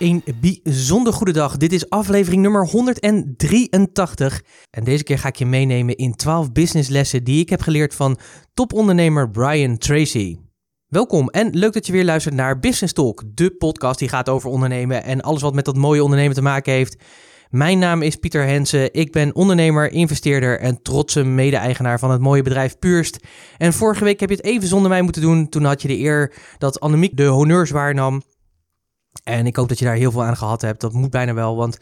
Een bijzonder goede dag. Dit is aflevering nummer 183. En deze keer ga ik je meenemen in 12 businesslessen die ik heb geleerd van topondernemer Brian Tracy. Welkom en leuk dat je weer luistert naar Business Talk, de podcast die gaat over ondernemen en alles wat met dat mooie ondernemen te maken heeft. Mijn naam is Pieter Hensen. Ik ben ondernemer, investeerder en trotse mede-eigenaar van het mooie bedrijf Purst. En vorige week heb je het even zonder mij moeten doen. Toen had je de eer dat Annemiek de honneurs waarnam. En ik hoop dat je daar heel veel aan gehad hebt. Dat moet bijna wel, want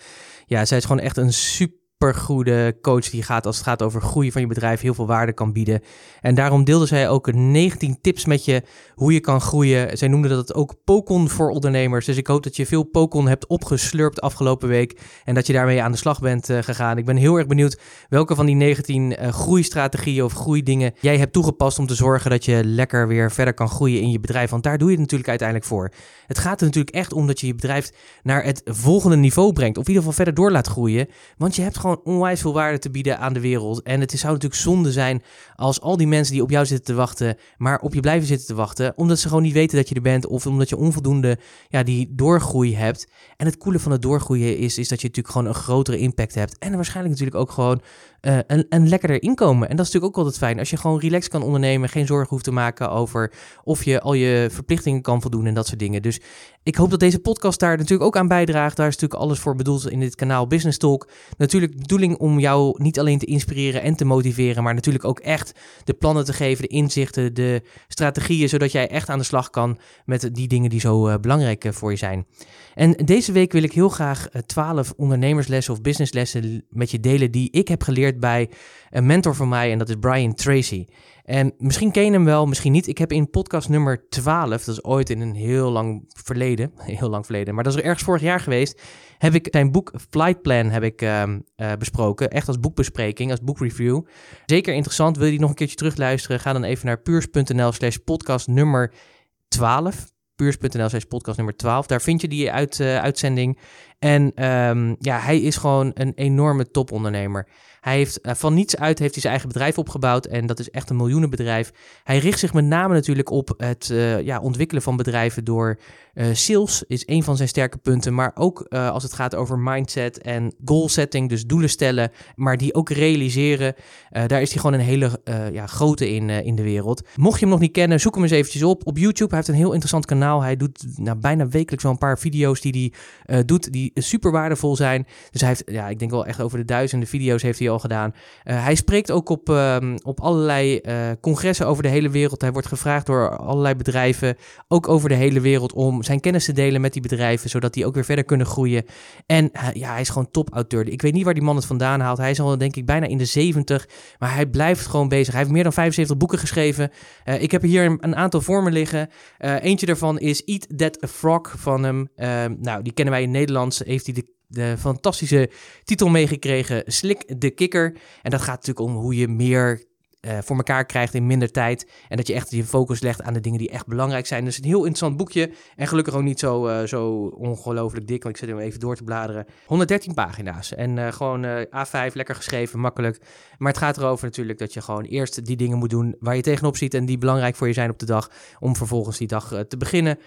ja, zij is gewoon echt een super supergoede coach die gaat als het gaat over groeien van je bedrijf heel veel waarde kan bieden. En daarom deelde zij ook 19 tips met je hoe je kan groeien. Zij noemde dat ook Pokon voor ondernemers. Dus ik hoop dat je veel Pokon hebt opgeslurpt afgelopen week en dat je daarmee aan de slag bent uh, gegaan. Ik ben heel erg benieuwd welke van die 19 uh, groeistrategieën of groeidingen jij hebt toegepast om te zorgen dat je lekker weer verder kan groeien in je bedrijf. Want daar doe je het natuurlijk uiteindelijk voor. Het gaat er natuurlijk echt om dat je je bedrijf naar het volgende niveau brengt. Of in ieder geval verder door laat groeien. Want je hebt gewoon gewoon onwijs veel waarde te bieden aan de wereld. En het zou natuurlijk zonde zijn als al die mensen die op jou zitten te wachten, maar op je blijven zitten te wachten, omdat ze gewoon niet weten dat je er bent of omdat je onvoldoende ja, die doorgroei hebt. En het coole van het doorgroeien is, is dat je natuurlijk gewoon een grotere impact hebt. En waarschijnlijk natuurlijk ook gewoon uh, een, een lekkerder inkomen. En dat is natuurlijk ook altijd fijn. Als je gewoon relaxed kan ondernemen, geen zorgen hoeft te maken over of je al je verplichtingen kan voldoen en dat soort dingen. Dus ik hoop dat deze podcast daar natuurlijk ook aan bijdraagt. Daar is natuurlijk alles voor bedoeld in dit kanaal Business Talk. Natuurlijk de bedoeling om jou niet alleen te inspireren en te motiveren, maar natuurlijk ook echt de plannen te geven, de inzichten, de strategieën, zodat jij echt aan de slag kan met die dingen die zo uh, belangrijk uh, voor je zijn. En deze week wil ik heel graag 12 ondernemerslessen of businesslessen met je delen die ik heb geleerd bij een mentor van mij en dat is Brian Tracy. En misschien ken je hem wel, misschien niet. Ik heb in podcast nummer 12, dat is ooit in een heel lang verleden, heel lang verleden, maar dat is er ergens vorig jaar geweest, heb ik zijn boek Flight Plan heb ik, uh, uh, besproken. Echt als boekbespreking, als boekreview. Zeker interessant. Wil je die nog een keertje terugluisteren? Ga dan even naar puurs.nl slash podcast nummer 12 puurs.nl slash podcast nummer 12. Daar vind je die uit, uh, uitzending. En um, ja, hij is gewoon een enorme topondernemer. Hij heeft uh, van niets uit heeft hij zijn eigen bedrijf opgebouwd en dat is echt een miljoenenbedrijf. Hij richt zich met name natuurlijk op het uh, ja, ontwikkelen van bedrijven door uh, sales is een van zijn sterke punten, maar ook als het gaat over mindset en goal setting, dus doelen stellen, maar die ook realiseren. daar is hij gewoon een hele ja, grote in, in de wereld. Mocht je hem nog niet kennen, zoek hem eens eventjes op op YouTube. Hij heeft een heel interessant kanaal. Hij doet nou, bijna wekelijks wel een paar video's die hij doet, die super waardevol zijn. Dus hij heeft, ja, ik denk wel echt over de duizenden video's heeft hij al gedaan. Uh, hij spreekt ook op, uh, op allerlei uh, congressen over de hele wereld. Hij wordt gevraagd door allerlei bedrijven, ook over de hele wereld, om zijn kennis te delen met die bedrijven, zodat die ook weer verder kunnen groeien. En ja, hij is gewoon topauteur. Ik weet niet waar die man het vandaan haalt. Hij is al denk ik bijna in de 70, maar hij blijft gewoon bezig. Hij heeft meer dan 75 boeken geschreven. ik heb hier een, een aantal voor me liggen. eentje daarvan is Eat That Frog van hem. nou, die kennen wij in Heeft hij de de fantastische titel meegekregen, Slik de Kikker. En dat gaat natuurlijk om hoe je meer uh, voor elkaar krijgt in minder tijd. En dat je echt je focus legt aan de dingen die echt belangrijk zijn. Dus een heel interessant boekje. En gelukkig ook niet zo, uh, zo ongelooflijk dik. Want ik zit hem even door te bladeren. 113 pagina's. En uh, gewoon A5, lekker geschreven, makkelijk. Maar het gaat erover natuurlijk dat je gewoon eerst die dingen moet doen waar je tegenop ziet. En die belangrijk voor je zijn op de dag. Om vervolgens die dag te beginnen.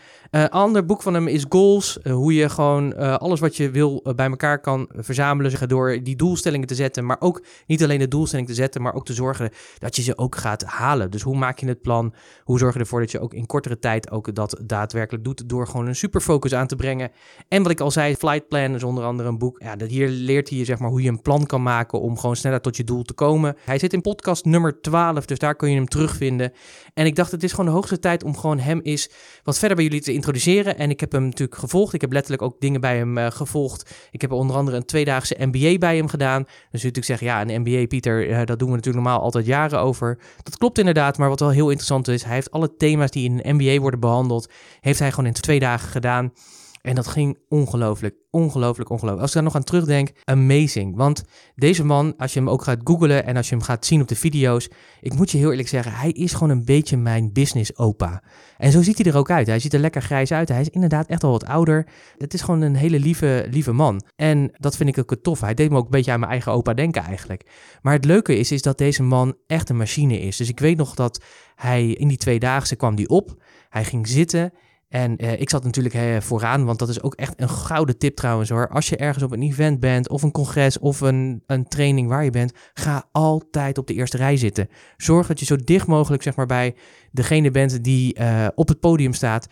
Ander boek van hem is Goals. hoe je gewoon alles wat je wil bij elkaar kan verzamelen. Door die doelstellingen te zetten. Maar ook niet alleen de doelstelling te zetten. Maar ook te zorgen dat je ze ook gaat halen. Dus hoe maak je het plan? Hoe zorg je ervoor dat je ook in kortere tijd ook dat daadwerkelijk doet door gewoon een superfocus aan te brengen? En wat ik al zei, Flight Plan is onder andere een boek. Ja, dat hier leert hij je zeg maar hoe je een plan kan maken om gewoon sneller tot je doel te komen. Hij zit in podcast nummer 12, dus daar kun je hem terugvinden. En ik dacht, het is gewoon de hoogste tijd om gewoon hem eens wat verder bij jullie te introduceren. En ik heb hem natuurlijk gevolgd. Ik heb letterlijk ook dingen bij hem uh, gevolgd. Ik heb onder andere een tweedaagse MBA bij hem gedaan. Dus natuurlijk zeggen, ja, een MBA, Pieter, uh, dat doen we natuurlijk normaal altijd jaren over. Dat klopt inderdaad, maar wat wel heel interessant is, hij heeft alle thema's die in een MBA worden behandeld, heeft hij gewoon in twee dagen gedaan. En dat ging ongelooflijk, ongelooflijk, ongelooflijk. Als ik daar nog aan terugdenk, amazing. Want deze man, als je hem ook gaat googlen en als je hem gaat zien op de video's, ik moet je heel eerlijk zeggen, hij is gewoon een beetje mijn business opa. En zo ziet hij er ook uit. Hij ziet er lekker grijs uit. Hij is inderdaad echt al wat ouder. Het is gewoon een hele lieve, lieve man. En dat vind ik ook tof. Hij deed me ook een beetje aan mijn eigen opa denken eigenlijk. Maar het leuke is, is dat deze man echt een machine is. Dus ik weet nog dat hij in die tweedaagse kwam die op. Hij ging zitten en uh, ik zat natuurlijk uh, vooraan, want dat is ook echt een gouden tip trouwens hoor. Als je ergens op een event bent, of een congres, of een, een training waar je bent, ga altijd op de eerste rij zitten. Zorg dat je zo dicht mogelijk zeg maar, bij degene bent die uh, op het podium staat.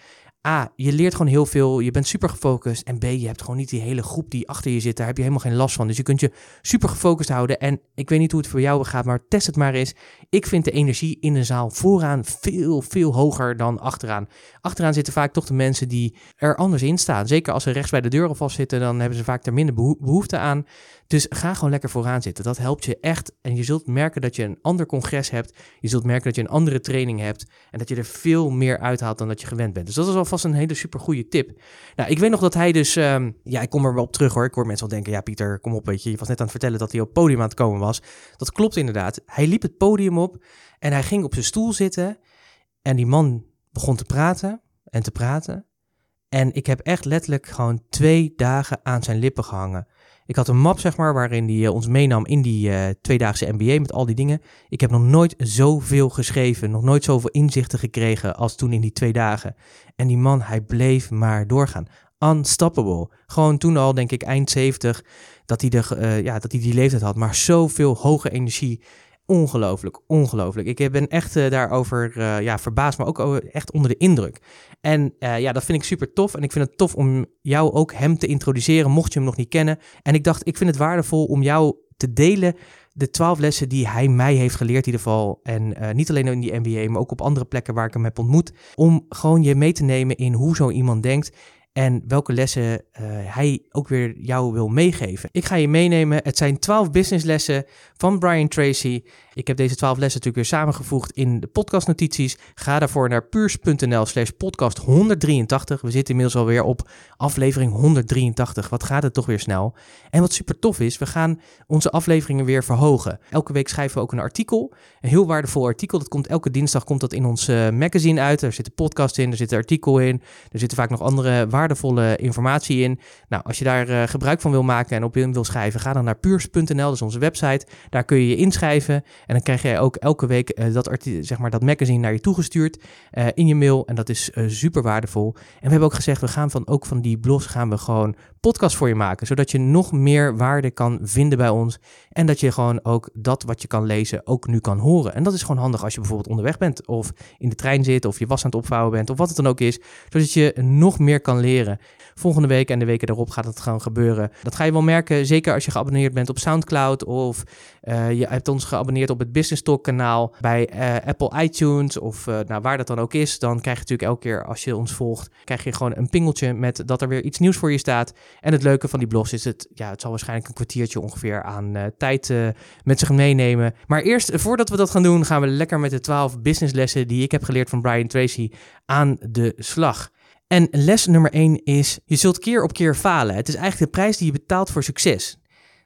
A, je leert gewoon heel veel, je bent super gefocust. En B, je hebt gewoon niet die hele groep die achter je zit, daar heb je helemaal geen last van. Dus je kunt je super gefocust houden. En ik weet niet hoe het voor jou gaat, maar test het maar eens. Ik vind de energie in een zaal vooraan veel, veel hoger dan achteraan. Achteraan zitten vaak toch de mensen die er anders in staan. Zeker als ze rechts bij de deur zitten, dan hebben ze vaak er minder behoefte aan. Dus ga gewoon lekker vooraan zitten. Dat helpt je echt. En je zult merken dat je een ander congres hebt. Je zult merken dat je een andere training hebt. En dat je er veel meer uithaalt dan dat je gewend bent. Dus dat is alvast een hele super goede tip. Nou, ik weet nog dat hij dus. Um, ja, ik kom er wel op terug hoor. Ik hoor mensen al denken: ja, Pieter, kom op. Weet je, je was net aan het vertellen dat hij op het podium aan het komen was. Dat klopt inderdaad. Hij liep het podium op en hij ging op zijn stoel zitten. En die man begon te praten en te praten. En ik heb echt letterlijk gewoon twee dagen aan zijn lippen gehangen. Ik had een map, zeg maar, waarin hij uh, ons meenam in die uh, tweedaagse MBA met al die dingen. Ik heb nog nooit zoveel geschreven, nog nooit zoveel inzichten gekregen als toen in die twee dagen. En die man, hij bleef maar doorgaan. Unstoppable. Gewoon toen al, denk ik, eind 70, dat hij, de, uh, ja, dat hij die leeftijd had. Maar zoveel hoge energie ongelooflijk, ongelooflijk. Ik ben echt uh, daarover uh, ja, verbaasd, maar ook echt onder de indruk. En ja, dat vind ik super tof. En ik vind het tof om jou ook hem te introduceren, mocht je hem nog niet kennen. En ik dacht, ik vind het waardevol om jou te delen de twaalf lessen die hij mij heeft geleerd in ieder geval. En niet alleen in die MBA, maar ook op andere plekken waar ik hem heb ontmoet. Om gewoon je mee te nemen in hoe zo iemand denkt en welke lessen uh, hij ook weer jou wil meegeven. Ik ga je meenemen. Het zijn 12 businesslessen van Brian Tracy. Ik heb deze 12 lessen natuurlijk weer samengevoegd in de podcastnotities. Ga daarvoor naar puurs.nl slash podcast 183. We zitten inmiddels alweer op aflevering 183. Wat gaat het toch weer snel. En wat super tof is, we gaan onze afleveringen weer verhogen. Elke week schrijven we ook een artikel. Een heel waardevol artikel. Dat komt elke dinsdag komt dat in ons uh, magazine uit. Er zit een podcast in, er zit een artikel in. Er zitten vaak nog andere waardevolle informatie in. Nou, als je daar uh, gebruik van wil maken en op in wil schrijven, ga dan naar puurs.nl, dat is onze website. Daar kun je je inschrijven. En dan krijg jij ook elke week uh, dat, zeg maar, dat magazine naar je toegestuurd uh, in je mail. En dat is uh, super waardevol. En we hebben ook gezegd, we gaan van, ook van die blogs gaan we gewoon podcast voor je maken. Zodat je nog meer waarde kan vinden bij ons. En dat je gewoon ook dat wat je kan lezen ook nu kan horen. En dat is gewoon handig als je bijvoorbeeld onderweg bent. Of in de trein zit. Of je was aan het opvouwen bent. Of wat het dan ook is. Zodat je nog meer kan leren. Volgende week en de weken daarop gaat het gewoon gebeuren. Dat ga je wel merken. Zeker als je geabonneerd bent op Soundcloud. Of uh, je hebt ons geabonneerd op het Business Talk kanaal. Bij uh, Apple iTunes. Of uh, nou, waar dat dan ook is. Dan krijg je natuurlijk elke keer als je ons volgt. Krijg je gewoon een pingeltje met dat er weer iets nieuws voor je staat. En het leuke van die blogs is het, ja, het zal waarschijnlijk een kwartiertje ongeveer aan uh, tijd uh, met zich meenemen. Maar eerst, voordat we dat gaan doen, gaan we lekker met de 12 businesslessen die ik heb geleerd van Brian Tracy aan de slag. En les nummer 1 is, je zult keer op keer falen. Het is eigenlijk de prijs die je betaalt voor succes.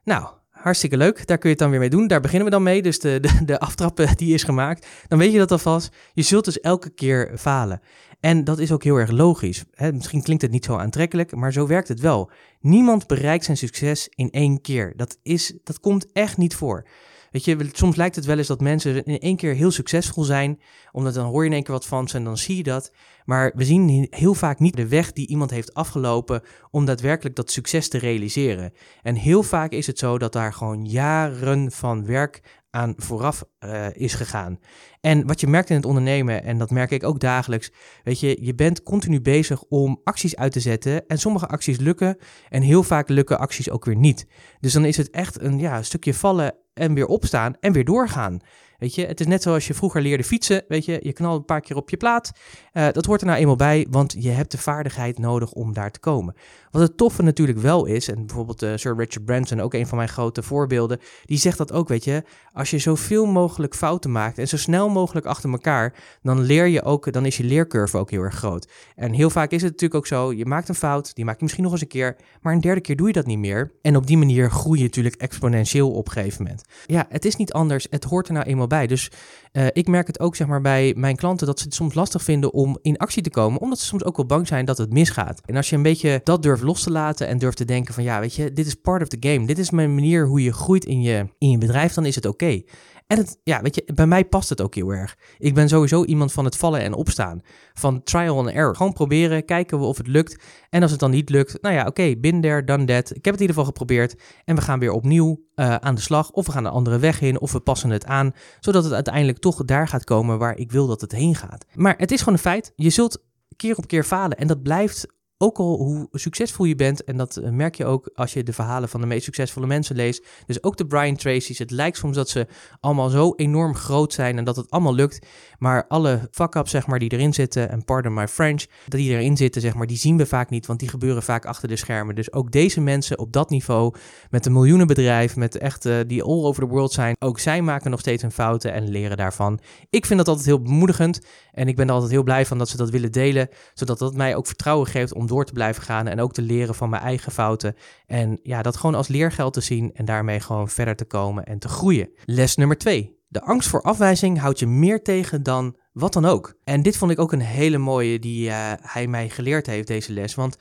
Nou, hartstikke leuk. Daar kun je het dan weer mee doen. Daar beginnen we dan mee. Dus de, de, de aftrappen die is gemaakt. Dan weet je dat alvast. Je zult dus elke keer falen. En dat is ook heel erg logisch. Misschien klinkt het niet zo aantrekkelijk, maar zo werkt het wel. Niemand bereikt zijn succes in één keer. Dat, is, dat komt echt niet voor. Weet je, soms lijkt het wel eens dat mensen in één keer heel succesvol zijn, omdat dan hoor je in één keer wat van ze en dan zie je dat. Maar we zien heel vaak niet de weg die iemand heeft afgelopen om daadwerkelijk dat succes te realiseren. En heel vaak is het zo dat daar gewoon jaren van werk aan vooraf uh, is gegaan. En wat je merkt in het ondernemen, en dat merk ik ook dagelijks, weet je, je bent continu bezig om acties uit te zetten. En sommige acties lukken en heel vaak lukken acties ook weer niet. Dus dan is het echt een ja, stukje vallen en weer opstaan en weer doorgaan. Weet je, het is net zoals je vroeger leerde fietsen. Weet je, je knalt een paar keer op je plaat. Uh, dat hoort er nou eenmaal bij, want je hebt de vaardigheid nodig om daar te komen. Wat het toffe natuurlijk wel is, en bijvoorbeeld uh, Sir Richard Branson, ook een van mijn grote voorbeelden, die zegt dat ook, weet je, als je zoveel mogelijk fouten maakt en zo snel mogelijk achter elkaar, dan leer je ook, dan is je leercurve ook heel erg groot. En heel vaak is het natuurlijk ook zo, je maakt een fout, die maak je misschien nog eens een keer, maar een derde keer doe je dat niet meer. En op die manier groei je natuurlijk exponentieel op een gegeven moment. Ja, het is niet anders, het hoort er nou eenmaal bij. Dus uh, ik merk het ook zeg maar bij mijn klanten dat ze het soms lastig vinden om in actie te komen, omdat ze soms ook wel bang zijn dat het misgaat. En als je een beetje dat durft los te laten en durft te denken van ja, weet je, dit is part of the game. Dit is mijn manier hoe je groeit in je, in je bedrijf, dan is het oké. En het, ja, weet je, bij mij past het ook heel erg. Ik ben sowieso iemand van het vallen en opstaan. Van trial and error. Gewoon proberen, kijken we of het lukt. En als het dan niet lukt, nou ja, oké, bin there, done that. Ik heb het in ieder geval geprobeerd. En we gaan weer opnieuw uh, aan de slag. Of we gaan een andere weg in, of we passen het aan. Zodat het uiteindelijk toch daar gaat komen waar ik wil dat het heen gaat. Maar het is gewoon een feit. Je zult keer op keer falen. En dat blijft ook al hoe succesvol je bent, en dat eh, merk je ook als je de verhalen van de meest succesvolle mensen leest, dus ook de Brian Tracy's, het lijkt soms dat ze allemaal zo enorm groot zijn en dat het allemaal lukt, maar alle fuck-ups zeg maar, die erin zitten, en pardon my French, dat die erin zitten, zeg maar, die zien we vaak niet, want die gebeuren vaak achter de schermen. Dus ook deze mensen op dat niveau, met een miljoenenbedrijf, met echt uh, die all over the world zijn, ook zij maken nog steeds hun fouten en leren daarvan. Ik vind dat altijd heel bemoedigend en ik ben er altijd heel blij van dat ze dat willen delen, zodat dat mij ook vertrouwen geeft om door te blijven gaan en ook te leren van mijn eigen fouten. En ja, dat gewoon als leergeld te zien en daarmee gewoon verder te komen en te groeien. Les nummer twee. De angst voor afwijzing houdt je meer tegen dan wat dan ook. En dit vond ik ook een hele mooie die uh, hij mij geleerd heeft, deze les. Want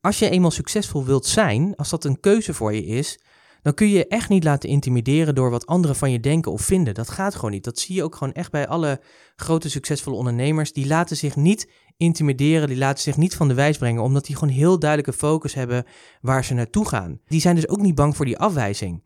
als je eenmaal succesvol wilt zijn, als dat een keuze voor je is, dan kun je je echt niet laten intimideren door wat anderen van je denken of vinden. Dat gaat gewoon niet. Dat zie je ook gewoon echt bij alle grote succesvolle ondernemers. Die laten zich niet intimideren, die laten zich niet van de wijs brengen, omdat die gewoon heel duidelijke focus hebben waar ze naartoe gaan. Die zijn dus ook niet bang voor die afwijzing.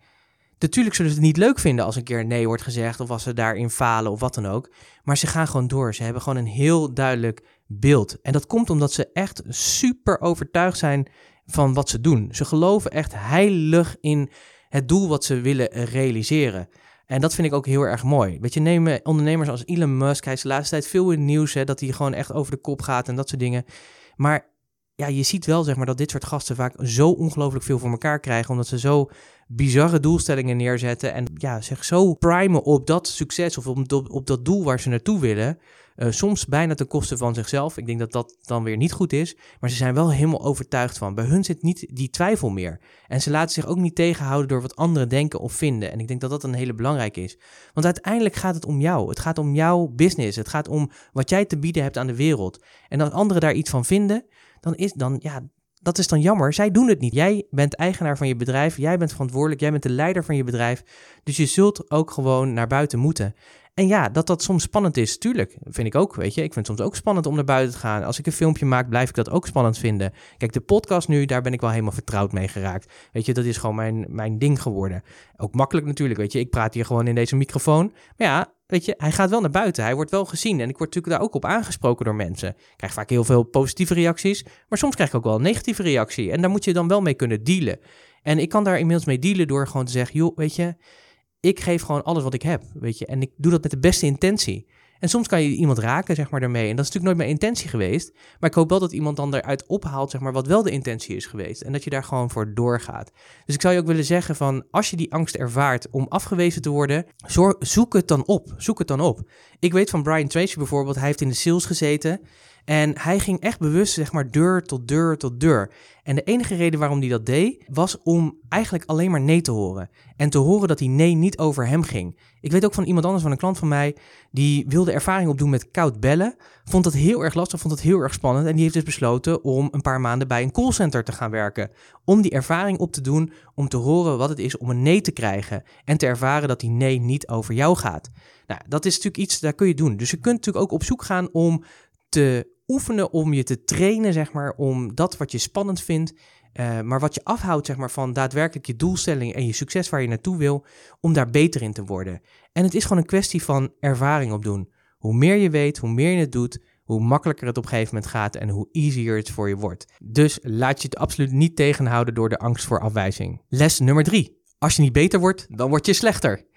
Natuurlijk zullen ze het niet leuk vinden als een keer nee wordt gezegd of als ze daarin falen of wat dan ook. Maar ze gaan gewoon door. Ze hebben gewoon een heel duidelijk beeld. En dat komt omdat ze echt super overtuigd zijn van wat ze doen. Ze geloven echt heilig in het doel wat ze willen realiseren. En dat vind ik ook heel erg mooi. Weet je, nemen ondernemers als Elon Musk, hij is de laatste tijd veel in het nieuws, hè, dat hij gewoon echt over de kop gaat en dat soort dingen. Maar ja, je ziet wel zeg maar, dat dit soort gasten vaak zo ongelooflijk veel voor elkaar krijgen, omdat ze zo bizarre doelstellingen neerzetten en ja, zich zo primen op dat succes of op, op dat doel waar ze naartoe willen. Uh, soms bijna ten koste van zichzelf. Ik denk dat dat dan weer niet goed is. Maar ze zijn wel helemaal overtuigd van. Bij hun zit niet die twijfel meer. En ze laten zich ook niet tegenhouden door wat anderen denken of vinden. En ik denk dat dat een hele belangrijke is. Want uiteindelijk gaat het om jou. Het gaat om jouw business. Het gaat om wat jij te bieden hebt aan de wereld. En als anderen daar iets van vinden, dan is dan, ja, dat is dan jammer. Zij doen het niet. Jij bent eigenaar van je bedrijf. Jij bent verantwoordelijk. Jij bent de leider van je bedrijf. Dus je zult ook gewoon naar buiten moeten. En ja, dat dat soms spannend is, tuurlijk, vind ik ook, weet je. Ik vind het soms ook spannend om naar buiten te gaan. Als ik een filmpje maak, blijf ik dat ook spannend vinden. Kijk, de podcast nu, daar ben ik wel helemaal vertrouwd mee geraakt. Weet je, dat is gewoon mijn, mijn ding geworden. Ook makkelijk natuurlijk, weet je. Ik praat hier gewoon in deze microfoon. Maar ja, weet je, hij gaat wel naar buiten. Hij wordt wel gezien. En ik word natuurlijk daar ook op aangesproken door mensen. Ik krijg vaak heel veel positieve reacties. Maar soms krijg ik ook wel een negatieve reactie. En daar moet je dan wel mee kunnen dealen. En ik kan daar inmiddels mee dealen door gewoon te zeggen, joh, weet je ik geef gewoon alles wat ik heb, weet je. En ik doe dat met de beste intentie. En soms kan je iemand raken, zeg maar, daarmee. En dat is natuurlijk nooit mijn intentie geweest. Maar ik hoop wel dat iemand dan eruit ophaalt, zeg maar, wat wel de intentie is geweest. En dat je daar gewoon voor doorgaat. Dus ik zou je ook willen zeggen van, als je die angst ervaart om afgewezen te worden, zoek het dan op. Zoek het dan op. Ik weet van Brian Tracy bijvoorbeeld, hij heeft in de sales gezeten. En hij ging echt bewust, zeg maar, deur tot deur tot deur. En de enige reden waarom hij dat deed, was om eigenlijk alleen maar nee te horen. En te horen dat die nee niet over hem ging. Ik weet ook van iemand anders, van een klant van mij, die wilde ervaring opdoen met koud bellen. Vond dat heel erg lastig, vond dat heel erg spannend. En die heeft dus besloten om een paar maanden bij een callcenter te gaan werken. Om die ervaring op te doen, om te horen wat het is om een nee te krijgen. En te ervaren dat die nee niet over jou gaat. Nou, dat is natuurlijk iets, daar kun je doen. Dus je kunt natuurlijk ook op zoek gaan om te oefenen, om je te trainen, zeg maar, om dat wat je spannend vindt, uh, maar wat je afhoudt, zeg maar, van daadwerkelijk je doelstelling en je succes waar je naartoe wil, om daar beter in te worden. En het is gewoon een kwestie van ervaring opdoen. Hoe meer je weet, hoe meer je het doet, hoe makkelijker het op een gegeven moment gaat en hoe easier het voor je wordt. Dus laat je het absoluut niet tegenhouden door de angst voor afwijzing. Les nummer drie. Als je niet beter wordt, dan word je slechter.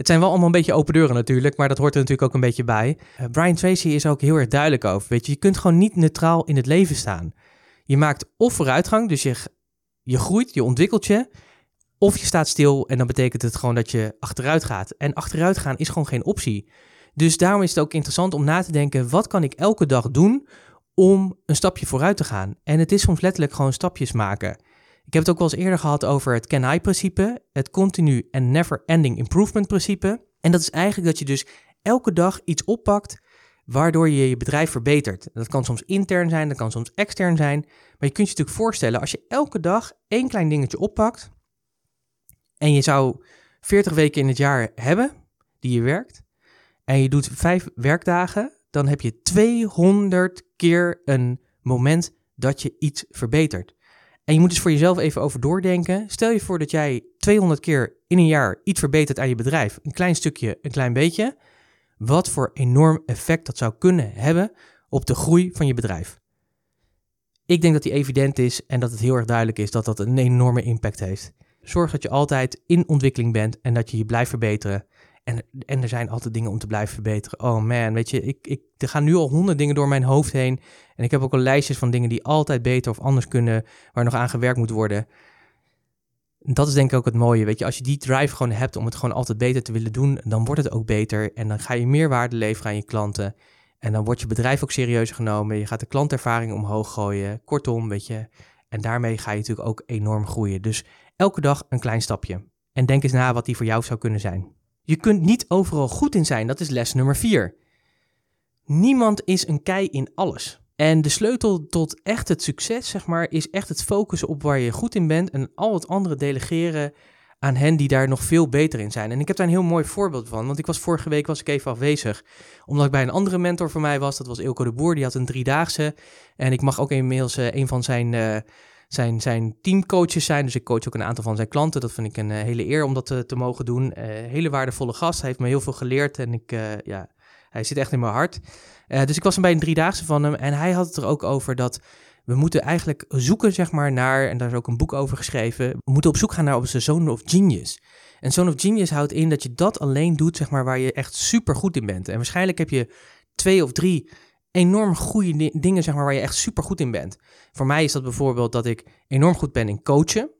Het zijn wel allemaal een beetje open deuren natuurlijk, maar dat hoort er natuurlijk ook een beetje bij. Uh, Brian Tracy is ook heel erg duidelijk over. Weet je, je kunt gewoon niet neutraal in het leven staan. Je maakt of vooruitgang, dus je, je groeit, je ontwikkelt je, of je staat stil en dan betekent het gewoon dat je achteruit gaat. En achteruit gaan is gewoon geen optie. Dus daarom is het ook interessant om na te denken: wat kan ik elke dag doen om een stapje vooruit te gaan? En het is soms letterlijk gewoon stapjes maken. Ik heb het ook wel eens eerder gehad over het Can-I-principe, het continu en never-ending improvement principe. En dat is eigenlijk dat je dus elke dag iets oppakt waardoor je je bedrijf verbetert. Dat kan soms intern zijn, dat kan soms extern zijn. Maar je kunt je natuurlijk voorstellen, als je elke dag één klein dingetje oppakt en je zou 40 weken in het jaar hebben die je werkt en je doet vijf werkdagen, dan heb je 200 keer een moment dat je iets verbetert. En je moet dus voor jezelf even over doordenken. Stel je voor dat jij 200 keer in een jaar iets verbetert aan je bedrijf. Een klein stukje, een klein beetje. Wat voor enorm effect dat zou kunnen hebben op de groei van je bedrijf. Ik denk dat die evident is en dat het heel erg duidelijk is dat dat een enorme impact heeft. Zorg dat je altijd in ontwikkeling bent en dat je je blijft verbeteren. En, en er zijn altijd dingen om te blijven verbeteren. Oh man, weet je, ik, ik, er gaan nu al honderd dingen door mijn hoofd heen. En ik heb ook al lijstjes van dingen die altijd beter of anders kunnen, waar nog aan gewerkt moet worden. dat is denk ik ook het mooie, weet je. Als je die drive gewoon hebt om het gewoon altijd beter te willen doen, dan wordt het ook beter. En dan ga je meer waarde leveren aan je klanten. En dan wordt je bedrijf ook serieuzer genomen. Je gaat de klantervaring omhoog gooien. Kortom, weet je. En daarmee ga je natuurlijk ook enorm groeien. Dus elke dag een klein stapje. En denk eens na wat die voor jou zou kunnen zijn. Je kunt niet overal goed in zijn, dat is les nummer 4. Niemand is een kei in alles. En de sleutel tot echt het succes, zeg maar, is echt het focussen op waar je goed in bent en al het andere delegeren aan hen die daar nog veel beter in zijn. En ik heb daar een heel mooi voorbeeld van, want ik was vorige week was ik even afwezig, omdat ik bij een andere mentor van mij was, dat was Ilko de Boer, die had een driedaagse en ik mag ook inmiddels uh, een van zijn... Uh, zijn, zijn teamcoaches zijn. Dus ik coach ook een aantal van zijn klanten. Dat vind ik een uh, hele eer om dat te, te mogen doen. Uh, hele waardevolle gast. Hij heeft me heel veel geleerd en ik, ja, hij zit echt in mijn hart. dus ik was bij een driedaagse van hem en hij had het er ook over dat we moeten eigenlijk zoeken zeg maar naar, en daar is ook een boek over geschreven, we moeten op zoek gaan naar onze zone of genius. En zone of genius houdt in dat je dat alleen doet zeg maar waar je echt super goed in bent. En waarschijnlijk heb je twee of drie enorm goede dingen, zeg maar, waar je echt super goed in bent. Voor mij is dat bijvoorbeeld dat ik enorm goed ben in coachen.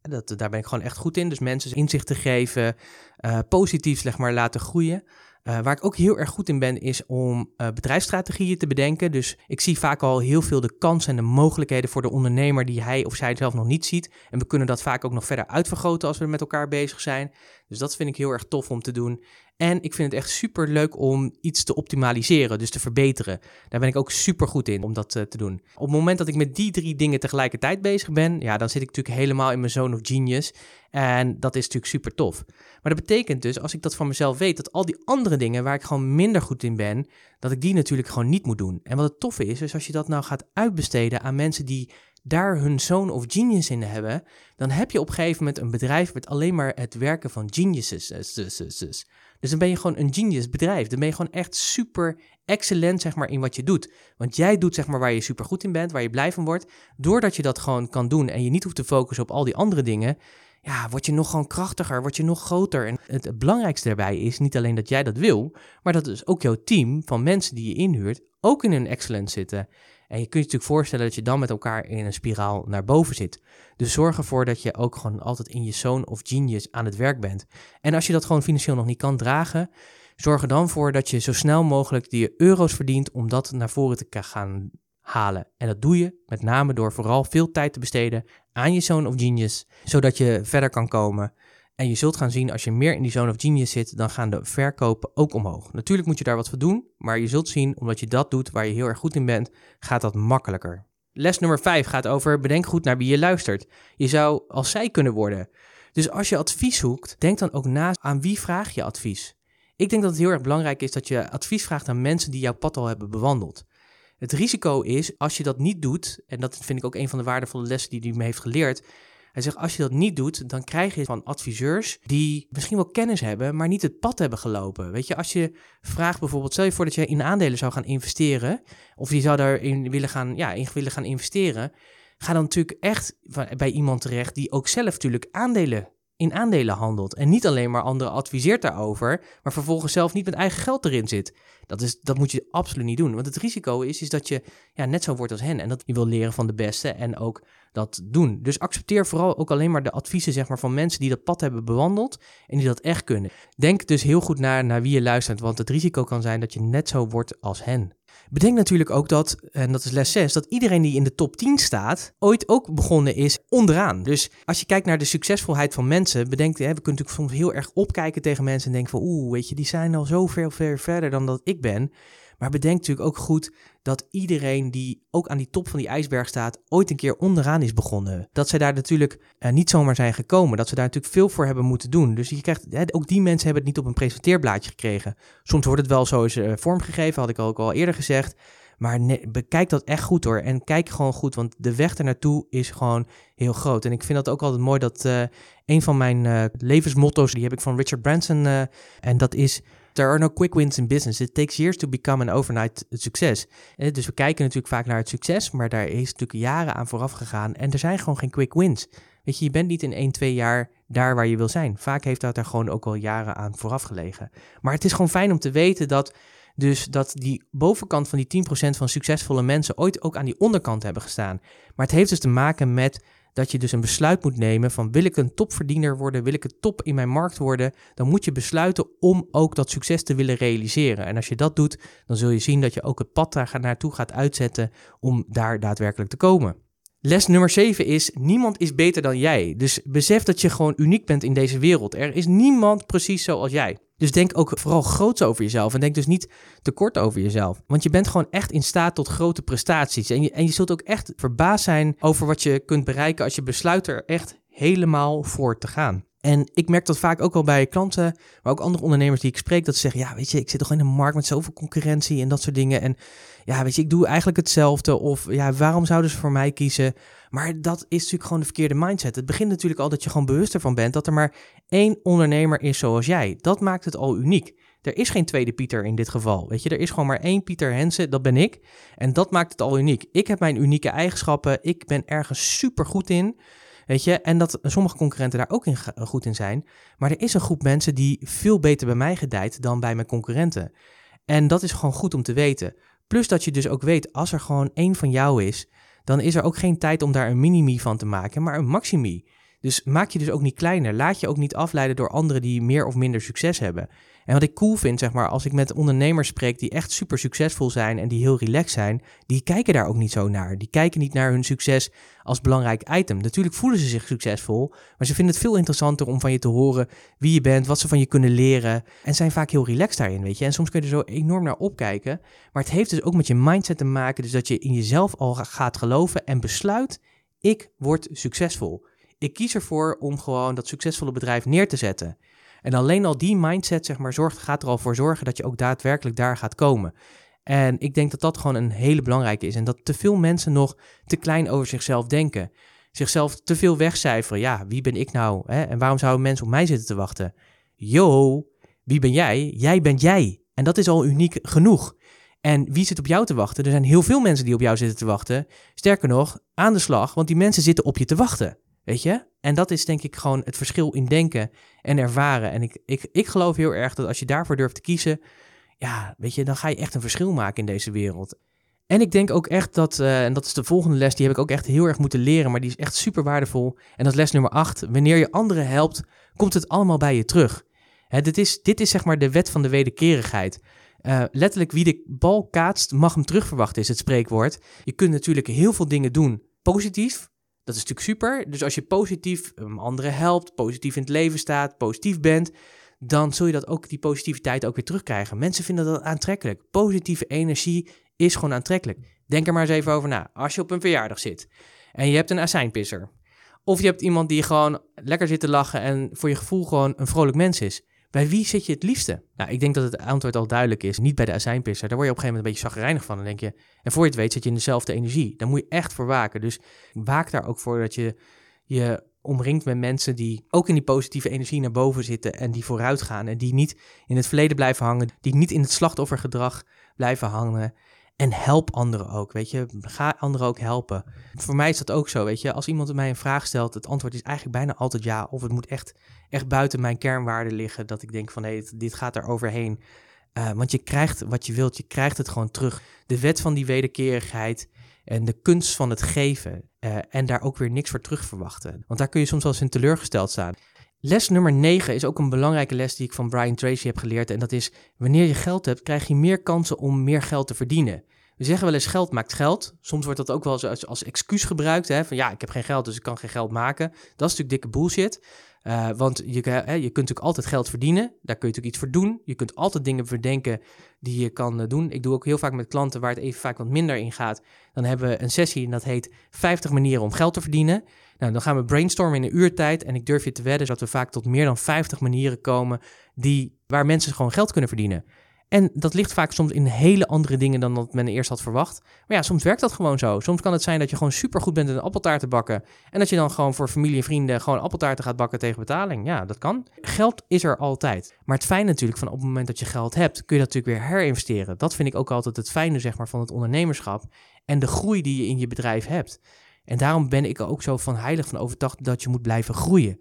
Dat, daar ben ik gewoon echt goed in. Dus mensen inzicht te geven, uh, positief zeg maar laten groeien. Uh, waar ik ook heel erg goed in ben, is om uh, bedrijfsstrategieën te bedenken. Dus ik zie vaak al heel veel de kansen en de mogelijkheden voor de ondernemer die hij of zij zelf nog niet ziet. En we kunnen dat vaak ook nog verder uitvergroten als we met elkaar bezig zijn. Dus dat vind ik heel erg tof om te doen. En ik vind het echt super leuk om iets te optimaliseren, dus te verbeteren. Daar ben ik ook super goed in om dat uh, te doen. Op het moment dat ik met die drie dingen tegelijkertijd bezig ben, ja, dan zit ik natuurlijk helemaal in mijn zone of genius. En dat is natuurlijk super tof. Maar dat betekent dus, als ik dat van mezelf weet, dat al die andere dingen waar ik gewoon minder goed in ben, dat ik die natuurlijk gewoon niet moet doen. En wat het toffe is, is als je dat nou gaat uitbesteden aan mensen die daar hun zone of genius in hebben, dan heb je op een gegeven moment een bedrijf met alleen maar het werken van geniuses. Dus dan ben je gewoon een genius bedrijf. Dan ben je gewoon echt super excellent zeg maar, in wat je doet. Want jij doet zeg maar, waar je super goed in bent, waar je blij van wordt. Doordat je dat gewoon kan doen en je niet hoeft te focussen op al die andere dingen, ja, word je nog gewoon krachtiger, word je nog groter. En het belangrijkste daarbij is niet alleen dat jij dat wil, maar dat dus ook jouw team van mensen die je inhuurt ook in een excellent zitten. En je kunt je natuurlijk voorstellen dat je dan met elkaar in een spiraal naar boven zit. Dus zorg ervoor dat je ook gewoon altijd in je zone of genius aan het werk bent. En als je dat gewoon financieel nog niet kan dragen, zorg er dan voor dat je zo snel mogelijk die euro's verdient om dat naar voren te gaan halen. En dat doe je met name door vooral veel tijd te besteden aan je zone of genius, zodat je verder kan komen. En je zult gaan zien, als je meer in die zone of genius zit, dan gaan de verkopen ook omhoog. Natuurlijk moet je daar wat voor doen, maar je zult zien, omdat je dat doet waar je heel erg goed in bent, gaat dat makkelijker. Les nummer 5 gaat over bedenk goed naar wie je luistert. Je zou als zij kunnen worden. Dus als je advies zoekt, denk dan ook na aan wie vraag je advies. Ik denk dat het heel erg belangrijk is dat je advies vraagt aan mensen die jouw pad al hebben bewandeld. Het risico is, als je dat niet doet, en dat vind ik ook een van de waardevolle lessen die hij me heeft geleerd, hij zegt, als je dat niet doet, dan krijg je van adviseurs die misschien wel kennis hebben, maar niet het pad hebben gelopen. Weet je, als je vraagt bijvoorbeeld, stel je voor dat je in aandelen zou gaan investeren, of je zou daarin willen gaan, ja, in willen gaan investeren, ga dan natuurlijk echt bij iemand terecht die ook zelf natuurlijk aandelen in aandelen handelt. En niet alleen maar anderen adviseert daarover, maar vervolgens zelf niet met eigen geld erin zit. Dat, is, dat moet je absoluut niet doen. Want het risico is, is dat je ja, net zo wordt als hen. En dat je wil leren van de beste en ook dat doen. Dus accepteer vooral ook alleen maar de adviezen zeg maar, van mensen die dat pad hebben bewandeld en die dat echt kunnen. Denk dus heel goed naar, naar wie je luistert, want het risico kan zijn dat je net zo wordt als hen. Bedenk natuurlijk ook dat, en dat is les 6, dat iedereen die in de top 10 staat, ooit ook begonnen is onderaan. Dus als je kijkt naar de succesvolheid van mensen, bedenk, hè, we kunnen natuurlijk soms heel erg opkijken tegen mensen en denken van, oeh, weet je, die zijn al zo ver, ver verder dan dat ik ben. Maar bedenk natuurlijk ook goed dat iedereen die ook aan die top van die ijsberg staat, ooit een keer onderaan is begonnen. Dat zij daar natuurlijk eh, niet zomaar zijn gekomen. Dat ze daar natuurlijk veel voor hebben moeten doen. Dus je krijgt, ook die mensen hebben het niet op een presenteerblaadje gekregen. Soms wordt het wel zo eens uh, vormgegeven, had ik ook al eerder gezegd. Maar bekijk dat echt goed hoor. En kijk gewoon goed, want de weg er naartoe is gewoon heel groot. En ik vind dat ook altijd mooi dat uh, een van mijn levensmotto's, die heb ik van Richard Branson. En dat is There are no quick wins in business. It takes years to become an overnight succes. Eh, dus we kijken natuurlijk vaak naar het succes, maar daar is natuurlijk jaren aan vooraf gegaan. En er zijn gewoon geen quick wins. Weet je, je bent niet in 1, 2 jaar daar waar je wil zijn. Vaak heeft dat er gewoon ook al jaren aan vooraf gelegen. Maar het is gewoon fijn om te weten dat dus dat die bovenkant van die 10% van succesvolle mensen ooit ook aan die onderkant hebben gestaan. Maar het heeft dus te maken met dat je dus een besluit moet nemen van wil ik een topverdiener worden, wil ik een top in mijn markt worden, dan moet je besluiten om ook dat succes te willen realiseren. En als je dat doet, dan zul je zien dat je ook het pad daar naartoe gaat uitzetten om daar daadwerkelijk te komen. Les nummer 7 is: niemand is beter dan jij. Dus besef dat je gewoon uniek bent in deze wereld. Er is niemand precies zoals jij. Dus denk ook vooral groots over jezelf en denk dus niet te kort over jezelf. Want je bent gewoon echt in staat tot grote prestaties. En je, en je zult ook echt verbaasd zijn over wat je kunt bereiken als je besluit er echt helemaal voor te gaan. En ik merk dat vaak ook wel bij klanten, maar ook andere ondernemers die ik spreek, dat ze zeggen, ja, weet je, ik zit toch in een markt met zoveel concurrentie en dat soort dingen. En ja, weet je, ik doe eigenlijk hetzelfde. Of ja, waarom zouden ze voor mij kiezen? Maar dat is natuurlijk gewoon de verkeerde mindset. Het begint natuurlijk al dat je gewoon bewust ervan bent dat er maar één ondernemer is zoals jij. Dat maakt het al uniek. Er is geen tweede Pieter in dit geval. Weet je, er is gewoon maar één Pieter Hensen, dat ben ik. En dat maakt het al uniek. Ik heb mijn unieke eigenschappen. Ik ben ergens super goed in. Weet je, en dat sommige concurrenten daar ook in goed in zijn. Maar er is een groep mensen die veel beter bij mij gedijt dan bij mijn concurrenten. En dat is gewoon goed om te weten. Plus dat je dus ook weet, als er gewoon één van jou is, dan is er ook geen tijd om daar een minimi van te maken, maar een maximi. Dus maak je dus ook niet kleiner. Laat je ook niet afleiden door anderen die meer of minder succes hebben. En wat ik cool vind, zeg maar, als ik met ondernemers spreek die echt super succesvol zijn en die heel relaxed zijn, die kijken daar ook niet zo naar. Die kijken niet naar hun succes als belangrijk item. Natuurlijk voelen ze zich succesvol, maar ze vinden het veel interessanter om van je te horen wie je bent, wat ze van je kunnen leren. En zijn vaak heel relaxed daarin, weet je. En soms kun je er zo enorm naar opkijken. Maar het heeft dus ook met je mindset te maken, dus dat je in jezelf al gaat geloven en besluit, ik word succesvol. Ik kies ervoor om gewoon dat succesvolle bedrijf neer te zetten. En alleen al die mindset, zeg maar, zorgt, gaat er al voor zorgen dat je ook daadwerkelijk daar gaat komen. En ik denk dat dat gewoon een hele belangrijke is. En dat te veel mensen nog te klein over zichzelf denken. Zichzelf te veel wegcijferen. Ja, wie ben ik nou? Hè? En waarom zouden mensen op mij zitten te wachten? Yo, wie ben jij? Jij bent jij. En dat is al uniek genoeg. En wie zit op jou te wachten? Er zijn heel veel mensen die op jou zitten te wachten. Sterker nog, aan de slag, want die mensen zitten op je te wachten. Weet je? En dat is denk ik gewoon het verschil in denken en ervaren. En ik, ik, ik geloof heel erg dat als je daarvoor durft te kiezen, ja, weet je, dan ga je echt een verschil maken in deze wereld. En ik denk ook echt dat, uh, en dat is de volgende les, die heb ik ook echt heel erg moeten leren, maar die is echt super waardevol. En dat is les nummer 8. Wanneer je anderen helpt, komt het allemaal bij je terug. Hè, dit, is, dit is zeg maar de wet van de wederkerigheid. Uh, letterlijk, wie de bal kaatst, mag hem terugverwachten, is het spreekwoord. Je kunt natuurlijk heel veel dingen doen positief, dat is natuurlijk super. Dus als je positief anderen helpt, positief in het leven staat, positief bent, dan zul je dat ook, die positiviteit ook weer terugkrijgen. Mensen vinden dat aantrekkelijk. Positieve energie is gewoon aantrekkelijk. Denk er maar eens even over na. Als je op een verjaardag zit en je hebt een azijnpisser. Of je hebt iemand die gewoon lekker zit te lachen en voor je gevoel gewoon een vrolijk mens is. Bij wie zit je het liefste? Nou, ik denk dat het antwoord al duidelijk is. Niet bij de azijnpisser. Daar word je op een gegeven moment een beetje zagrijnig van. Dan denk je, en voor je het weet zit je in dezelfde energie. Daar moet je echt voor waken. Dus waak daar ook voor dat je je omringt met mensen die ook in die positieve energie naar boven zitten en die vooruit gaan en die niet in het verleden blijven hangen, die niet in het slachtoffergedrag blijven hangen. En help anderen ook, weet je. Ga anderen ook helpen. Voor mij is dat ook zo, weet je. Als iemand mij een vraag stelt, het antwoord is eigenlijk bijna altijd ja. Of het moet echt, echt buiten mijn kernwaarden liggen. Dat ik denk van, hé, dit gaat er overheen. Uh, want je krijgt wat je wilt, je krijgt het gewoon terug. De wet van die wederkerigheid en de kunst van het geven. Uh, en daar ook weer niks voor terug verwachten. Want daar kun je soms wel eens in teleurgesteld staan. Les nummer 9 is ook een belangrijke les die ik van Brian Tracy heb geleerd. En dat is: wanneer je geld hebt, krijg je meer kansen om meer geld te verdienen. We zeggen wel eens geld maakt geld. Soms wordt dat ook wel als, excuus gebruikt. Hè? Van ja, ik heb geen geld, dus ik kan geen geld maken. Dat is natuurlijk dikke bullshit. Uh, want je, je kunt natuurlijk altijd geld verdienen. Daar kun je natuurlijk iets voor doen. Je kunt altijd dingen verdenken die je kan uh, doen. Ik doe ook heel vaak met klanten waar het even vaak wat minder in gaat. Dan hebben we een sessie en dat heet 50 manieren om geld te verdienen. Nou, dan gaan we brainstormen in een uurtijd. En ik durf je te wedden dat we vaak tot meer dan 50 manieren komen die, waar mensen gewoon geld kunnen verdienen. En dat ligt vaak soms in hele andere dingen dan dat men eerst had verwacht. Maar ja, soms werkt dat gewoon zo. Soms kan het zijn dat je gewoon super goed bent in appeltaart te bakken. En dat je dan gewoon voor familie en vrienden gewoon appeltaarten gaat bakken tegen betaling. Ja, dat kan. Geld is er altijd. Maar het fijne natuurlijk van op het moment dat je geld hebt, kun je dat natuurlijk weer herinvesteren. Dat vind ik ook altijd het fijne zeg maar, van het ondernemerschap. En de groei die je in je bedrijf hebt. En daarom ben ik er ook zo van heilig van overtuigd dat je moet blijven groeien.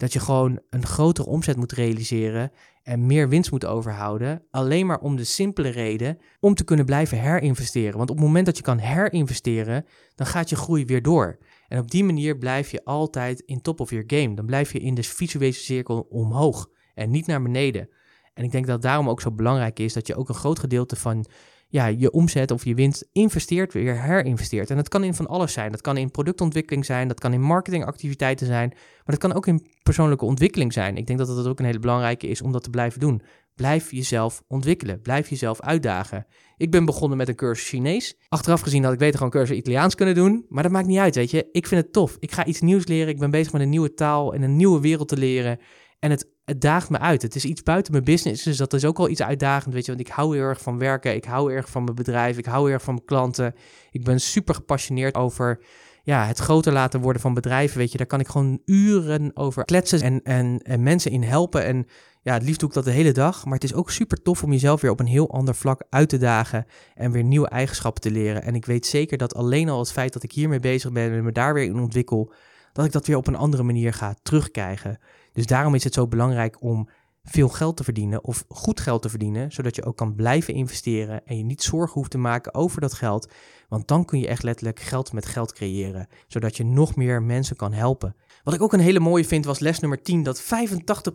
Dat je gewoon een grotere omzet moet realiseren en meer winst moet overhouden. Alleen maar om de simpele reden om te kunnen blijven herinvesteren. Want op het moment dat je kan herinvesteren, dan gaat je groei weer door. En op die manier blijf je altijd in top of your game. Dan blijf je in de visuele cirkel omhoog en niet naar beneden. En ik denk dat daarom ook zo belangrijk is dat je ook een groot gedeelte van ja, je omzet of je winst investeert, weer herinvesteert. En dat kan in van alles zijn. Dat kan in productontwikkeling zijn, dat kan in marketingactiviteiten zijn, maar dat kan ook in persoonlijke ontwikkeling zijn. Ik denk dat dat ook een hele belangrijke is om dat te blijven doen. Blijf jezelf ontwikkelen, blijf jezelf uitdagen. Ik ben begonnen met een cursus Chinees. Achteraf gezien had ik beter gewoon cursus Italiaans kunnen doen, maar dat maakt niet uit, weet je. Ik vind het tof. Ik ga iets nieuws leren. Ik ben bezig met een nieuwe taal en een nieuwe wereld te leren. En het, daagt me uit. Het is iets buiten mijn business, dus dat is ook al iets uitdagend, weet je. Want ik hou heel erg van werken, ik hou erg van mijn bedrijf, ik hou erg van mijn klanten. Ik ben super gepassioneerd over ja, het groter laten worden van bedrijven, weet je. Daar kan ik gewoon uren over kletsen en, en, en mensen in helpen. En ja, het liefst doe ik dat de hele dag. Maar het is ook super tof om jezelf weer op een heel ander vlak uit te dagen en weer nieuwe eigenschappen te leren. En ik weet zeker dat alleen al het feit dat ik hiermee bezig ben en me daar weer in ontwikkel, dat ik dat weer op een andere manier ga terugkrijgen. Dus daarom is het zo belangrijk om veel geld te verdienen of goed geld te verdienen, zodat je ook kan blijven investeren en je niet zorgen hoeft te maken over dat geld. Want dan kun je echt letterlijk geld met geld creëren, zodat je nog meer mensen kan helpen. Wat ik ook een hele mooie vind was les nummer 10, dat 85%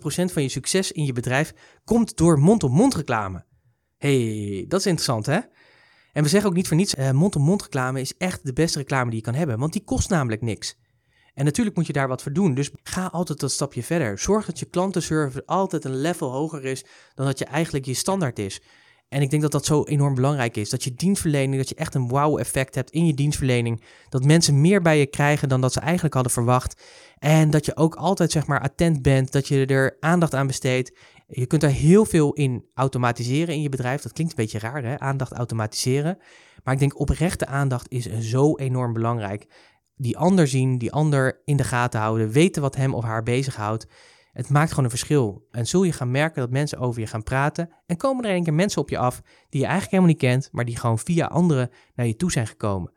van je succes in je bedrijf komt door mond-op-mond reclame. hey, dat is interessant hè? En we zeggen ook niet voor niets, uh, mond-op-mond reclame is echt de beste reclame die je kan hebben, want die kost namelijk niks. En natuurlijk moet je daar wat voor doen. Dus ga altijd dat stapje verder. Zorg dat je klantenservice altijd een level hoger is dan dat je eigenlijk je standaard is. En ik denk dat dat zo enorm belangrijk is. Dat je dienstverlening, dat je echt een wow-effect hebt in je dienstverlening. Dat mensen meer bij je krijgen dan dat ze eigenlijk hadden verwacht. En dat je ook altijd zeg maar attent bent, dat je er aandacht aan besteedt. Je kunt daar heel veel in automatiseren in je bedrijf. Dat klinkt een beetje raar, hè? Aandacht automatiseren. Maar ik denk oprechte aandacht is zo enorm belangrijk die ander zien, die ander in de gaten houden, weten wat hem of haar bezighoudt. Het maakt gewoon een verschil. En zul je gaan merken dat mensen over je gaan praten en komen er een keer mensen op je af die je eigenlijk helemaal niet kent, maar die gewoon via anderen naar je toe zijn gekomen.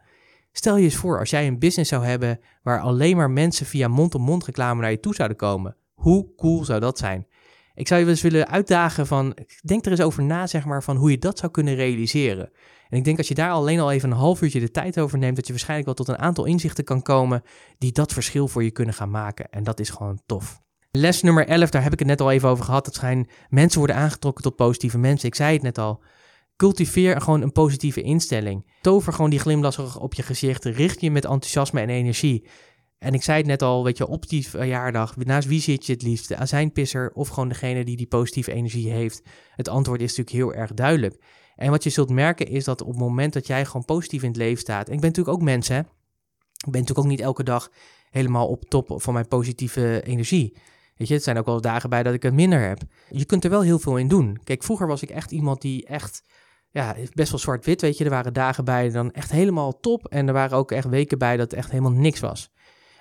Stel je eens voor als jij een business zou hebben waar alleen maar mensen via mond-op-mond reclame naar je toe zouden komen. Hoe cool zou dat zijn? Ik zou je wel eens willen uitdagen van, denk er eens over na, zeg maar, van hoe je dat zou kunnen realiseren. En ik denk als je daar alleen al even een half uurtje de tijd over neemt, dat je waarschijnlijk wel tot een aantal inzichten kan komen die dat verschil voor je kunnen gaan maken. En dat is gewoon tof. Les nummer 11, daar heb ik het net al even over gehad. Dat zijn mensen worden aangetrokken tot positieve mensen. Ik zei het net al. Cultiveer gewoon een positieve instelling. Tover gewoon die glimlach op je gezicht. Richt je met enthousiasme en energie. En ik zei het net al, weet je, op die verjaardag, naast wie zit je het liefst? De azijnpisser of gewoon degene die die positieve energie heeft? Het antwoord is natuurlijk heel erg duidelijk. En wat je zult merken is dat op het moment dat jij gewoon positief in het leven staat. Ik ben natuurlijk ook mens, hè. Ik ben natuurlijk ook niet elke dag helemaal op top van mijn positieve energie. Weet je, het zijn ook wel dagen bij dat ik het minder heb. Je kunt er wel heel veel in doen. Kijk, vroeger was ik echt iemand die echt, ja, best wel zwart-wit, weet je. Er waren dagen bij dan echt helemaal top. En er waren ook echt weken bij dat echt helemaal niks was.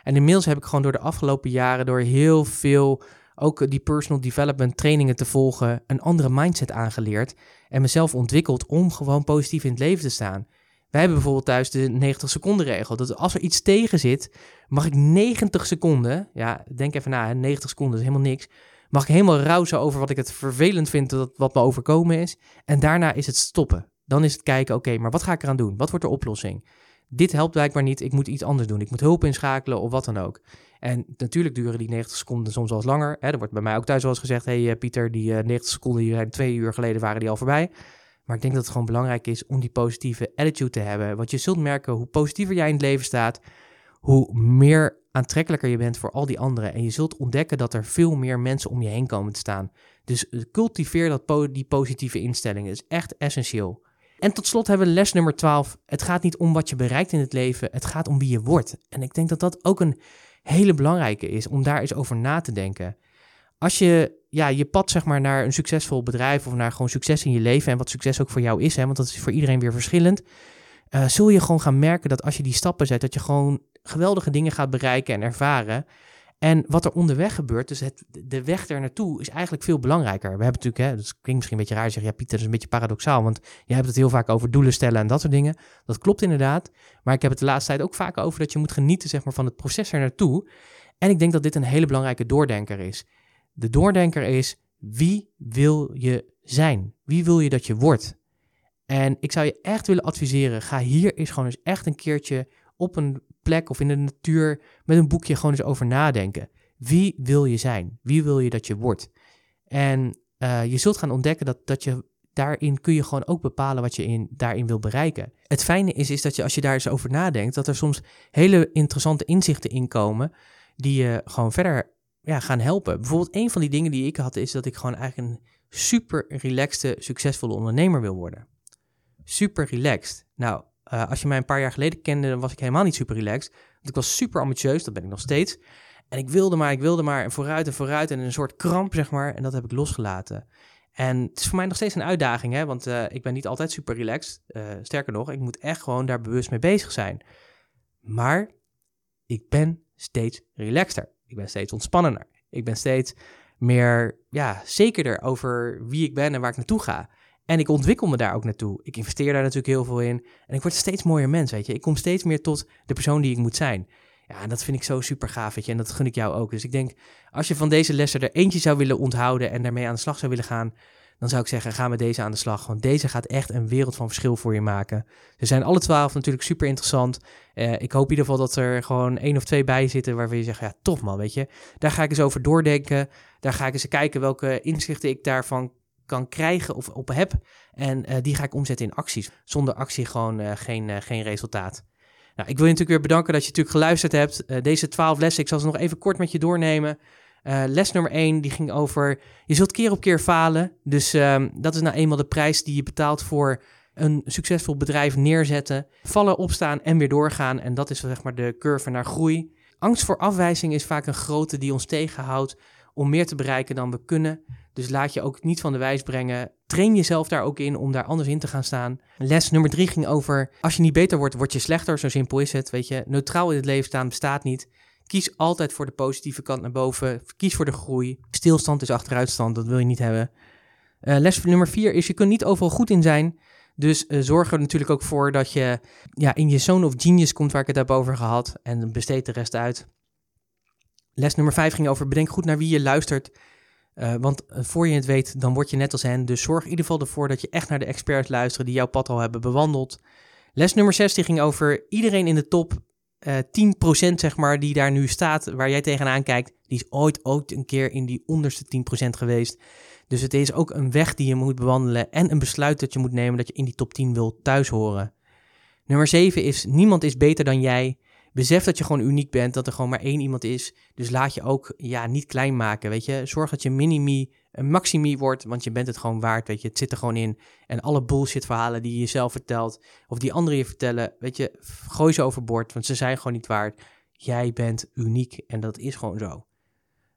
En inmiddels heb ik gewoon door de afgelopen jaren, door heel veel ook die personal development trainingen te volgen, een andere mindset aangeleerd en mezelf ontwikkeld om gewoon positief in het leven te staan. Wij hebben bijvoorbeeld thuis de 90 seconden regel. Dat als er iets tegen zit, mag ik 90 seconden, ja, denk even na, 90 seconden is helemaal niks, mag ik helemaal rousen over wat ik het vervelend vind dat wat me overkomen is. En daarna is het stoppen. Dan is het kijken, oké, maar wat ga ik eraan doen? Wat wordt de oplossing? Dit helpt blijkbaar niet, ik moet iets anders doen. Ik moet hulp inschakelen of wat dan ook. En natuurlijk duren die 90 seconden soms wel eens langer. Hè. Er wordt bij mij ook thuis wel eens gezegd, hé hey, eh, Pieter, die 90 eh, seconden die twee uur geleden waren die al voorbij. Maar ik denk dat het gewoon belangrijk is om die positieve attitude te hebben. Want je zult merken hoe positiever jij in het leven staat, hoe meer aantrekkelijker je bent voor al die anderen. En je zult ontdekken dat er veel meer mensen om je heen komen te staan. Dus cultiveer dat die positieve instelling. Dat is echt essentieel. En tot slot hebben we les nummer 12. Het gaat niet om wat je bereikt in het leven, het gaat om wie je wordt. En ik denk dat dat ook een hele belangrijke is om daar eens over na te denken. Als je ja, je pad zeg maar, naar een succesvol bedrijf of naar gewoon succes in je leven en wat succes ook voor jou is, hè, want dat is voor iedereen weer verschillend, uh, zul je gewoon gaan merken dat als je die stappen zet, dat je gewoon geweldige dingen gaat bereiken en ervaren. En wat er onderweg gebeurt, dus het, de weg er naartoe, is eigenlijk veel belangrijker. We hebben natuurlijk, hè, dat klinkt misschien een beetje raar, zeg ja Pieter, dat is een beetje paradoxaal, want je hebt het heel vaak over doelen stellen en dat soort dingen. Dat klopt inderdaad, maar ik heb het de laatste tijd ook vaak over dat je moet genieten zeg maar, van het proces er naartoe. En ik denk dat dit een hele belangrijke doordenker is. De doordenker is, wie wil je zijn? Wie wil je dat je wordt? En ik zou je echt willen adviseren, ga hier eens gewoon eens echt een keertje op een plek of in de natuur met een boekje gewoon eens over nadenken. Wie wil je zijn? Wie wil je dat je wordt? En uh, je zult gaan ontdekken dat, dat je daarin kun je gewoon ook bepalen wat je in, daarin wil bereiken. Het fijne is, is dat je als je daar eens over nadenkt, dat er soms hele interessante inzichten in komen die je gewoon verder ja, gaan helpen. Bijvoorbeeld een van die dingen die ik had, is dat ik gewoon eigenlijk een super relaxte, succesvolle ondernemer wil worden. Super relaxed. Nou, uh, als je mij een paar jaar geleden kende, dan was ik helemaal niet super relaxed. Want ik was super ambitieus, dat ben ik nog steeds. En ik wilde maar, ik wilde maar en vooruit en vooruit en een soort kramp, zeg maar. En dat heb ik losgelaten. En het is voor mij nog steeds een uitdaging, hè, want uh, ik ben niet altijd super relaxed. Uh, sterker nog, ik moet echt gewoon daar bewust mee bezig zijn. Maar ik ben steeds relaxter. Ik ben steeds ontspannender. Ik ben steeds meer ja, zekerder over wie ik ben en waar ik naartoe ga. En ik ontwikkel me daar ook naartoe. Ik investeer daar natuurlijk heel veel in. En ik word steeds mooier mens, weet je. Ik kom steeds meer tot de persoon die ik moet zijn. Ja, en dat vind ik zo super gaaf, weet je. En dat gun ik jou ook. Dus ik denk, als je van deze lessen er eentje zou willen onthouden en daarmee aan de slag zou willen gaan, dan zou ik zeggen, ga met deze aan de slag. Want deze gaat echt een wereld van verschil voor je maken. Ze zijn alle twaalf natuurlijk super interessant. Uh, ik hoop in ieder geval dat er gewoon één of twee bij zitten waarvan je zegt, ja, tof man, weet je. Daar ga ik eens over doordenken. Daar ga ik eens kijken welke inzichten ik daarvan kan krijgen of op heb. En uh, die ga ik omzetten in acties. Zonder actie gewoon uh, geen, uh, geen resultaat. Nou, ik wil je natuurlijk weer bedanken dat je natuurlijk geluisterd hebt. deze twaalf lessen, ik zal ze nog even kort met je doornemen. les nummer 1, die ging over, je zult keer op keer falen. Dus um, dat is nou eenmaal de prijs die je betaalt voor een succesvol bedrijf neerzetten. Vallen, opstaan en weer doorgaan. En dat is zeg maar de curve naar groei. Angst voor afwijzing is vaak een grote die ons tegenhoudt om meer te bereiken dan we kunnen. Dus laat je ook niet van de wijs brengen. Train jezelf daar ook in om daar anders in te gaan staan. Les nummer drie ging over: als je niet beter wordt, word je slechter. Zo simpel is het. Weet je, neutraal in het leven staan bestaat niet. Kies altijd voor de positieve kant naar boven. Kies voor de groei. Stilstand is achteruitstand. Dat wil je niet hebben. Uh, les nummer vier is: je kunt niet overal goed in zijn. Dus uh, zorg er natuurlijk ook voor dat je ja, in je zone of genius komt, waar ik het heb over gehad. En besteed de rest uit. Les nummer 5 ging over bedenk goed naar wie je luistert. Uh, want eh, voor je het weet, dan word je net als hen. Dus zorg in ieder geval ervoor dat je echt naar de experts luistert die jouw pad al hebben bewandeld. Les nummer 6 ging over iedereen in de top. Uh, eh, 10% zeg maar, die daar nu staat, waar jij tegenaan kijkt, die is ooit, ooit een keer in die onderste 10% geweest. Dus het is ook een weg die je moet bewandelen en een besluit dat je moet nemen dat je in die top 10 wil thuis horen. Nummer 7 is, niemand is beter dan jij. Besef dat je gewoon uniek bent, dat er gewoon maar één iemand is. Dus laat je ook ja, niet klein maken, weet je. Zorg dat je minimi een maximi wordt, want je bent het gewoon waard, weet je. Het zit er gewoon in. En alle bullshit verhalen die je jezelf vertelt, of die anderen je vertellen, weet je, gooi ze overboord, want ze zijn gewoon niet waard. Jij bent uniek en dat is gewoon zo.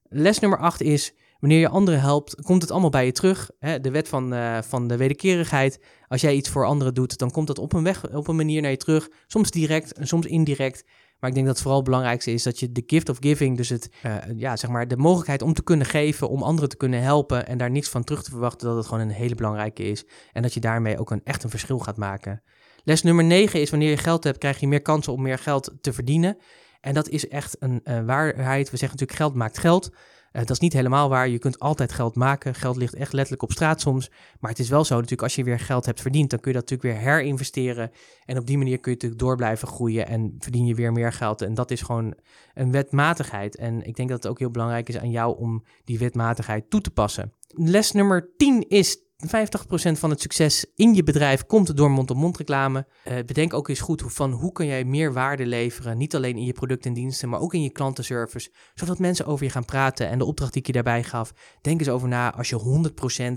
Les nummer 8 is, wanneer je anderen helpt, komt het allemaal bij je terug. De wet van, uh, van de wederkerigheid. Als jij iets voor anderen doet, dan komt dat op een, weg, op een manier naar je terug. Soms direct en soms indirect. Maar ik denk dat het vooral belangrijkste is dat je de gift of giving, dus het, uh, ja, zeg maar, de mogelijkheid om te kunnen geven, om anderen te kunnen helpen en daar niks van terug te verwachten, dat het gewoon een hele belangrijke is. En dat je daarmee ook een, echt een verschil gaat maken. Les nummer 9 is wanneer je geld hebt, krijg je meer kansen om meer geld te verdienen. En dat is echt een uh, waarheid. We zeggen natuurlijk geld maakt geld. Uh, dat is niet helemaal waar. Je kunt altijd geld maken. Geld ligt echt letterlijk op straat soms. Maar het is wel zo natuurlijk, als je weer geld hebt verdiend, dan kun je dat natuurlijk weer herinvesteren. En op die manier kun je natuurlijk door blijven groeien en verdien je weer meer geld. En dat is gewoon een wetmatigheid. En ik denk dat het ook heel belangrijk is aan jou om die wetmatigheid toe te passen. Les nummer 10 is 50% van het succes in je bedrijf komt door mond-op-mond reclame. Uh, bedenk ook eens goed van hoe kun jij meer waarde leveren, niet alleen in je producten en diensten, maar ook in je klantenservice, zodat mensen over je gaan praten. En de opdracht die ik je daarbij gaf, denk eens over na als je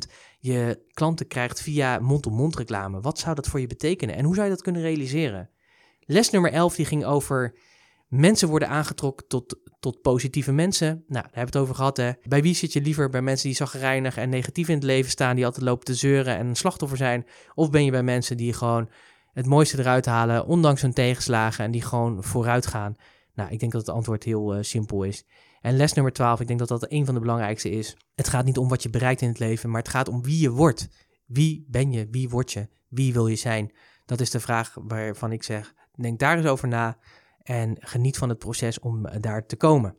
100% je klanten krijgt via mond-op-mond reclame. Wat zou dat voor je betekenen en hoe zou je dat kunnen realiseren? Les nummer 11 die ging over mensen worden aangetrokken tot tot positieve mensen. Nou, daar hebben we het over gehad. Hè. Bij wie zit je liever? Bij mensen die zagrijnig en negatief in het leven staan, die altijd lopen te zeuren en een slachtoffer zijn? Of ben je bij mensen die gewoon het mooiste eruit halen, ondanks hun tegenslagen en die gewoon vooruit gaan? Nou, ik denk dat het antwoord heel uh, simpel is. En les nummer 12, ik denk dat dat een van de belangrijkste is. Het gaat niet om wat je bereikt in het leven, maar het gaat om wie je wordt. Wie ben je? Wie word je? Wie wil je zijn? Dat is de vraag waarvan ik zeg, denk daar eens over na. En geniet van het proces om eh, daar te komen.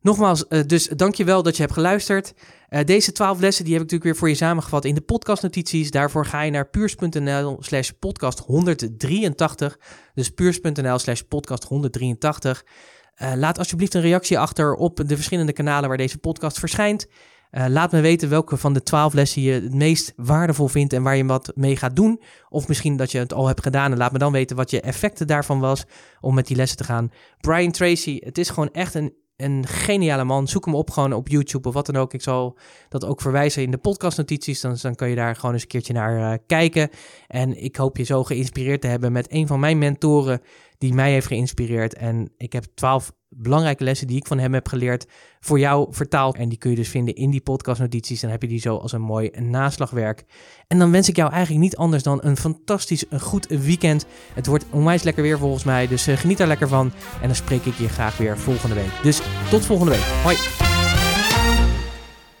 Nogmaals, uh, dus dankjewel dat je hebt geluisterd. Uh, deze twaalf lessen die heb ik natuurlijk weer voor je samengevat in de podcastnotities. Daarvoor ga je naar puurs.nl slash podcast 183. Dus puurs.nl slash podcast 183. Uh, laat alsjeblieft een reactie achter op de verschillende kanalen waar deze podcast verschijnt. Uh, laat me weten welke van de twaalf lessen je het meest waardevol vindt en waar je wat mee gaat doen. Of misschien dat je het al hebt gedaan en laat me dan weten wat je effecten daarvan was om met die lessen te gaan. Brian Tracy, het is gewoon echt een, een geniale man. Zoek hem op gewoon op YouTube of wat dan ook. Ik zal dat ook verwijzen in de podcastnotities. Dan, dan kan je daar gewoon eens een keertje naar uh, kijken. En ik hoop je zo geïnspireerd te hebben met een van mijn mentoren die mij heeft geïnspireerd. En ik heb twaalf belangrijke lessen die ik van hem heb geleerd voor jou vertaald. En die kun je dus vinden in die podcastnotities. Dan heb je die zo als een mooi naslagwerk. En dan wens ik jou eigenlijk niet anders dan een fantastisch, een goed weekend. Het wordt onwijs lekker weer volgens mij. Dus uh, geniet er lekker van. En dan spreek ik je graag weer volgende week. Dus tot volgende week. Hoi.